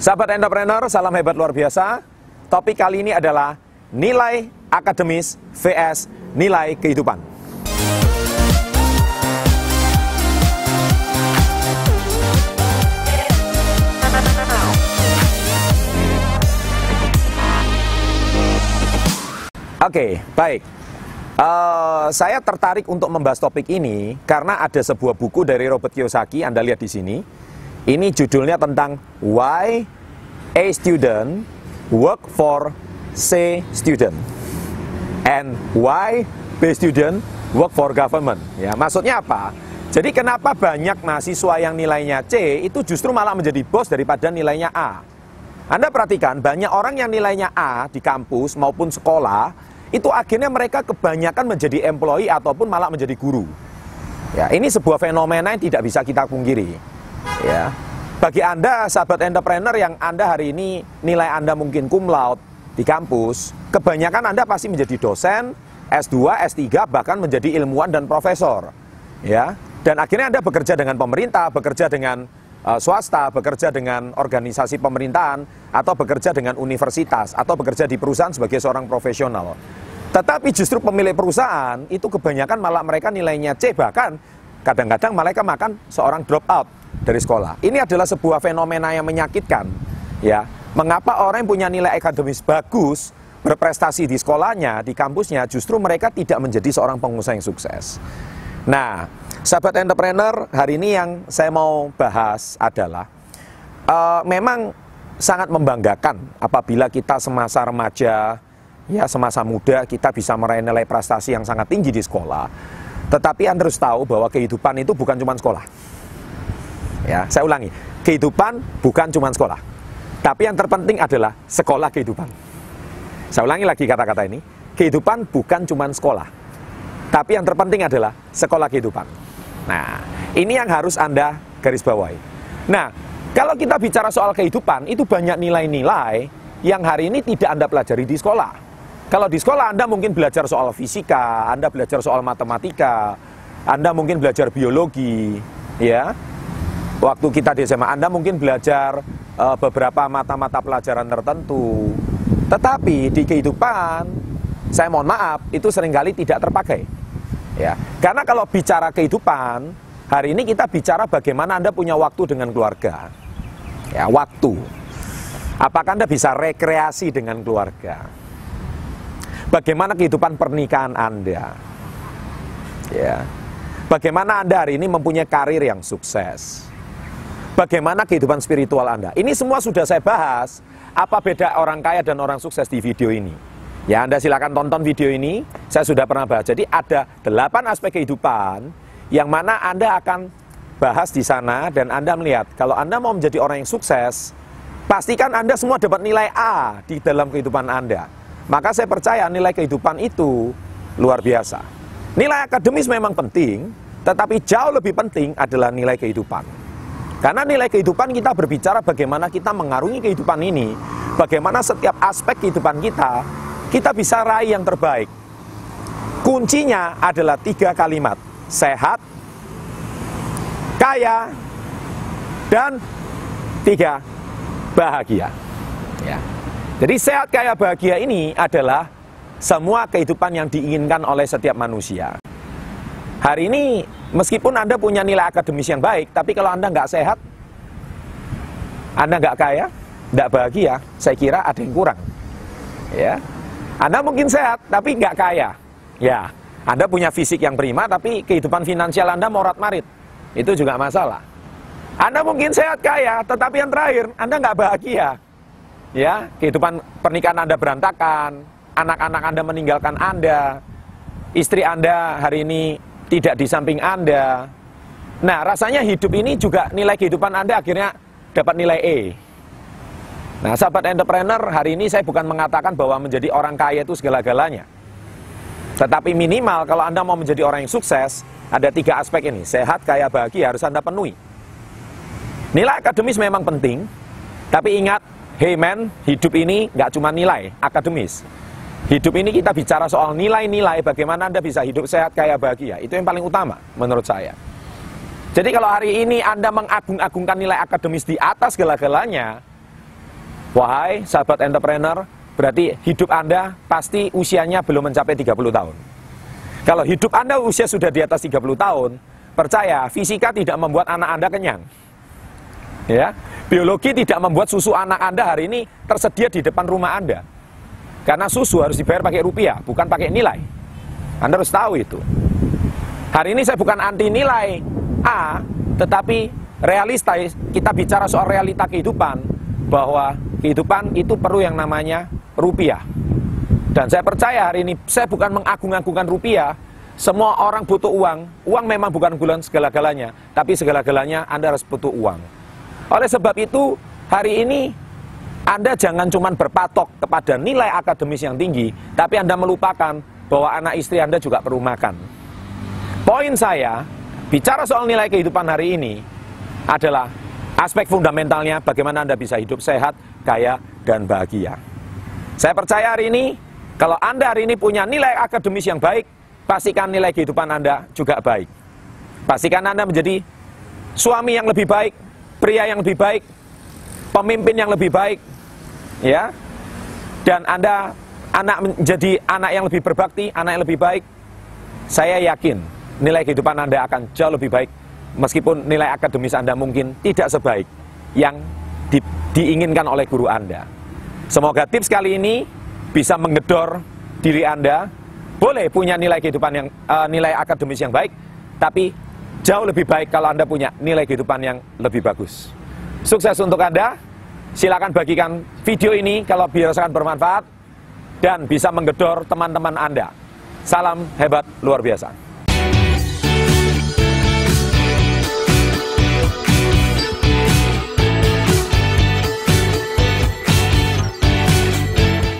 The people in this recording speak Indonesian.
Sahabat entrepreneur, salam hebat luar biasa. Topik kali ini adalah nilai akademis vs nilai kehidupan. Oke, baik. Uh, saya tertarik untuk membahas topik ini karena ada sebuah buku dari Robert Kiyosaki, Anda lihat di sini. Ini judulnya tentang Why a Student Work for C Student and Why B Student Work for Government. Ya, maksudnya apa? Jadi kenapa banyak mahasiswa yang nilainya C itu justru malah menjadi bos daripada nilainya A? Anda perhatikan banyak orang yang nilainya A di kampus maupun sekolah itu akhirnya mereka kebanyakan menjadi employee ataupun malah menjadi guru. Ya, ini sebuah fenomena yang tidak bisa kita pungkiri. Ya. Bagi Anda sahabat entrepreneur yang Anda hari ini nilai Anda mungkin cum laude di kampus, kebanyakan Anda pasti menjadi dosen, S2, S3 bahkan menjadi ilmuwan dan profesor. Ya. Dan akhirnya Anda bekerja dengan pemerintah, bekerja dengan uh, swasta, bekerja dengan organisasi pemerintahan atau bekerja dengan universitas atau bekerja di perusahaan sebagai seorang profesional. Tetapi justru pemilik perusahaan itu kebanyakan malah mereka nilainya C bahkan kadang-kadang mereka makan seorang drop out dari sekolah. Ini adalah sebuah fenomena yang menyakitkan. Ya, mengapa orang yang punya nilai akademis bagus berprestasi di sekolahnya, di kampusnya, justru mereka tidak menjadi seorang pengusaha yang sukses. Nah, sahabat entrepreneur, hari ini yang saya mau bahas adalah uh, memang sangat membanggakan apabila kita semasa remaja ya semasa muda kita bisa meraih nilai prestasi yang sangat tinggi di sekolah. Tetapi Anda harus tahu bahwa kehidupan itu bukan cuma sekolah. Ya, saya ulangi, kehidupan bukan cuma sekolah. Tapi yang terpenting adalah sekolah kehidupan. Saya ulangi lagi kata-kata ini, kehidupan bukan cuma sekolah. Tapi yang terpenting adalah sekolah kehidupan. Nah, ini yang harus Anda garis bawahi. Nah, kalau kita bicara soal kehidupan, itu banyak nilai-nilai yang hari ini tidak Anda pelajari di sekolah. Kalau di sekolah Anda mungkin belajar soal fisika, Anda belajar soal matematika, Anda mungkin belajar biologi, ya. Waktu kita di SMA Anda mungkin belajar uh, beberapa mata-mata pelajaran tertentu. Tetapi di kehidupan, saya mohon maaf, itu sering kali tidak terpakai. Ya. Karena kalau bicara kehidupan, hari ini kita bicara bagaimana Anda punya waktu dengan keluarga. Ya, waktu. Apakah Anda bisa rekreasi dengan keluarga? Bagaimana kehidupan pernikahan Anda? Ya. Bagaimana Anda hari ini mempunyai karir yang sukses? Bagaimana kehidupan spiritual Anda? Ini semua sudah saya bahas. Apa beda orang kaya dan orang sukses di video ini? Ya, Anda silakan tonton video ini. Saya sudah pernah bahas. Jadi ada delapan aspek kehidupan yang mana Anda akan bahas di sana dan Anda melihat kalau Anda mau menjadi orang yang sukses, pastikan Anda semua dapat nilai A di dalam kehidupan Anda. Maka saya percaya nilai kehidupan itu luar biasa. Nilai akademis memang penting, tetapi jauh lebih penting adalah nilai kehidupan. Karena nilai kehidupan kita berbicara bagaimana kita mengarungi kehidupan ini, bagaimana setiap aspek kehidupan kita, kita bisa raih yang terbaik. Kuncinya adalah tiga kalimat, sehat, kaya, dan tiga, bahagia. Ya. Jadi sehat kaya bahagia ini adalah semua kehidupan yang diinginkan oleh setiap manusia. Hari ini meskipun Anda punya nilai akademis yang baik, tapi kalau Anda nggak sehat, Anda nggak kaya, nggak bahagia, saya kira ada yang kurang. Ya, Anda mungkin sehat tapi nggak kaya. Ya, Anda punya fisik yang prima tapi kehidupan finansial Anda morat marit, itu juga masalah. Anda mungkin sehat kaya, tetapi yang terakhir Anda nggak bahagia ya kehidupan pernikahan Anda berantakan, anak-anak Anda meninggalkan Anda, istri Anda hari ini tidak di samping Anda. Nah, rasanya hidup ini juga nilai kehidupan Anda akhirnya dapat nilai E. Nah, sahabat entrepreneur, hari ini saya bukan mengatakan bahwa menjadi orang kaya itu segala-galanya. Tetapi minimal kalau Anda mau menjadi orang yang sukses, ada tiga aspek ini. Sehat, kaya, bahagia harus Anda penuhi. Nilai akademis memang penting, tapi ingat Hey man, hidup ini nggak cuma nilai akademis. Hidup ini kita bicara soal nilai-nilai bagaimana Anda bisa hidup sehat, kaya, bahagia. Itu yang paling utama menurut saya. Jadi kalau hari ini Anda mengagung-agungkan nilai akademis di atas segala-galanya, Wahai sahabat entrepreneur, berarti hidup Anda pasti usianya belum mencapai 30 tahun. Kalau hidup Anda usia sudah di atas 30 tahun, percaya fisika tidak membuat anak Anda kenyang. Ya, biologi tidak membuat susu anak Anda hari ini tersedia di depan rumah Anda. Karena susu harus dibayar pakai rupiah, bukan pakai nilai. Anda harus tahu itu. Hari ini saya bukan anti nilai A, tetapi realista kita bicara soal realita kehidupan bahwa kehidupan itu perlu yang namanya rupiah. Dan saya percaya hari ini saya bukan mengagung-agungkan rupiah. Semua orang butuh uang. Uang memang bukan bulan segala-galanya, tapi segala-galanya Anda harus butuh uang. Oleh sebab itu, hari ini Anda jangan cuma berpatok kepada nilai akademis yang tinggi, tapi Anda melupakan bahwa anak istri Anda juga perlu makan. Poin saya, bicara soal nilai kehidupan hari ini adalah aspek fundamentalnya bagaimana Anda bisa hidup sehat, kaya, dan bahagia. Saya percaya hari ini, kalau Anda hari ini punya nilai akademis yang baik, pastikan nilai kehidupan Anda juga baik. Pastikan Anda menjadi suami yang lebih baik, pria yang lebih baik, pemimpin yang lebih baik, ya. Dan Anda anak menjadi anak yang lebih berbakti, anak yang lebih baik. Saya yakin nilai kehidupan Anda akan jauh lebih baik meskipun nilai akademis Anda mungkin tidak sebaik yang di, diinginkan oleh guru Anda. Semoga tips kali ini bisa menggedor diri Anda. Boleh punya nilai kehidupan yang uh, nilai akademis yang baik, tapi jauh lebih baik kalau Anda punya nilai kehidupan yang lebih bagus. Sukses untuk Anda. Silakan bagikan video ini kalau dirasakan bermanfaat dan bisa menggedor teman-teman Anda. Salam hebat luar biasa.